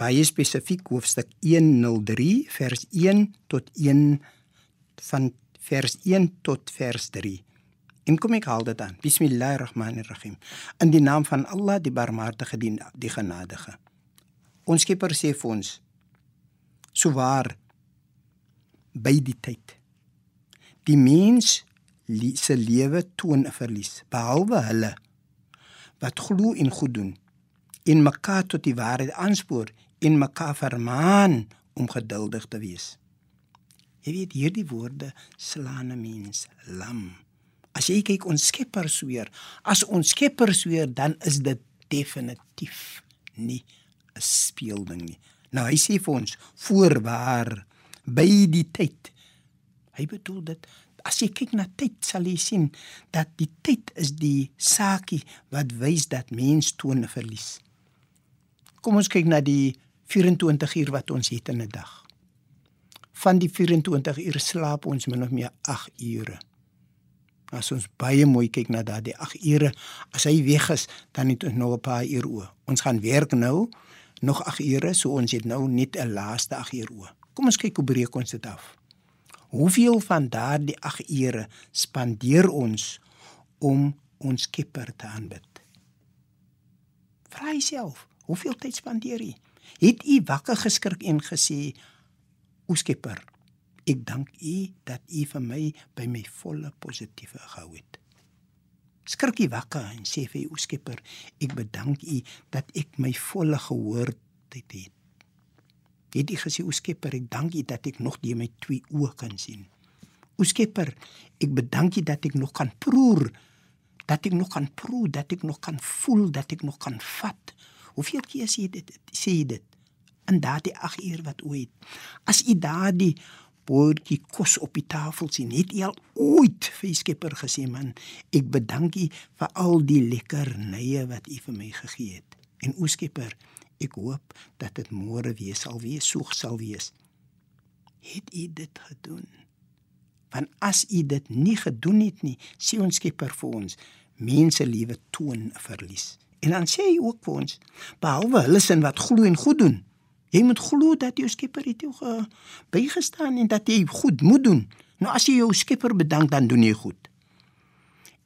baie spesifiek hoofstuk 103 vers 1 tot 1 van vers 1 tot vers 3. En kom ek haal dit aan. Bismillahirrahmanirrahim. In die naam van Allah, die Barmhartige, die, die Genadige. Ons Skepper sê vir ons: "Souwaar by die tyd Die mens se lewe toon 'n verlies, behalwe hulle wat glo en goed doen en mekaar tot die waarheid aanspoor en mekaar vermaan om geduldig te wees. Jy weet hierdie woorde slaan 'n mens lam. As jy kyk ons Skepper sweer, as ons Skepper sweer, dan is dit definitief nie 'n speelding nie. Nou hy sê vir ons voorwaar by die tyd Hy bedoel dit as jy kyk na tyd sal jy sien dat die tyd is die saakie wat wys dat mens toon 'n verlies. Kom ons kyk na die 24 uur wat ons het in 'n dag. Van die 24 uur slaap ons min of meer 8 ure. As ons baie mooi kyk na daardie 8 ure, as hy weg is, dan het ons nog 'n paar uur oor. Ons gaan werk nou nog 8 ure, so ons het nou net 'n laaste 8 uur oor. Kom ons kyk hoe breek ons dit af. Hoeveel van daardie 8 ure spandeer ons om ons Skepper te aanbid? Vra jouself, hoeveel tyd spandeer jy? Het u wakker geskrik en gesê: "O Skepper, ek dank u dat u vir my by my volle positiewe gehou het." Skrik jy wakker en sê vir u Skepper: "Ek bedank u dat ek my volle gehoorheid het." Het jy gesê, "O Skepper, ek dank U dat ek nog deur my twee oë kan sien." O Skepper, ek bedank U dat ek nog kan proer, dat ek nog kan proe, dat ek nog kan voel, dat ek nog kan vat. Hoeveel keer sê jy dit? Sê jy dit? In daardie 8 uur wat ooit. As U daardie bordjie kos op die tafel sien, het U al ooit vir U Skepper gesê, "Man, ek bedank U vir al die lekkernye wat U vir my gegee het." En O Skepper, Ek hoop dat dit môre weer sal wees, soeg sal wees. Het u dit gedoen? Want as u dit nie gedoen het nie, sê ons Skepper vir ons, mense lewe toon 'n verlies. En dan sê hy ook vir ons, behalwe hulle sin wat glo en goed doen. Jy moet glo dat jou Skepper het jou ge- bygestaan en dat jy goed moet doen. Nou as jy jou Skepper bedank, dan doen jy goed.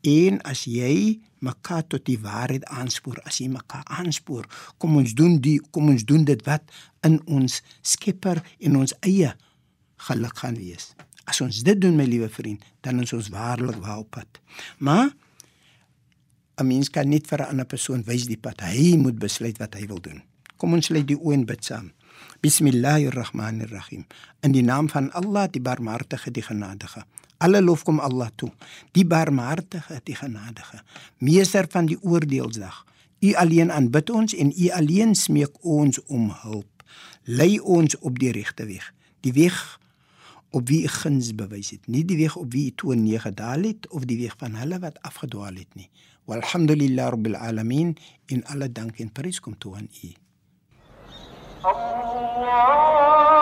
En as jy mekaar tot die waarheid aanspoor, as jy mekaar aanspoor, kom ons doen die kom ons doen dit wat in ons Skepper en ons eie geluk gaan wees. As ons dit doen my liewe vriend, dan is ons waarlik wel op pad. Maar 'n mens kan net vir 'n ander persoon wys die pad. Hy moet besluit wat hy wil doen. Kom ons lê die oë en bid saam. Bismillahirrahmanirrahim. In die naam van Allah, die Barmhartige, die Genadige. Alle lof kom Allah toe. Die Barmhartige, die Genadige, meester van die oordeelsdag. U alleen aanbid ons en u alleen smeek ons om hulp. Lei ons op die regte weg. Die weg op wie u guns bewys het, nie die weg op wie u toon neergedaal het of die weg van hulle wat afgedwaal het nie. Walhamdulillah rabbil alamin in alle dank en prys kom toe aan u. الله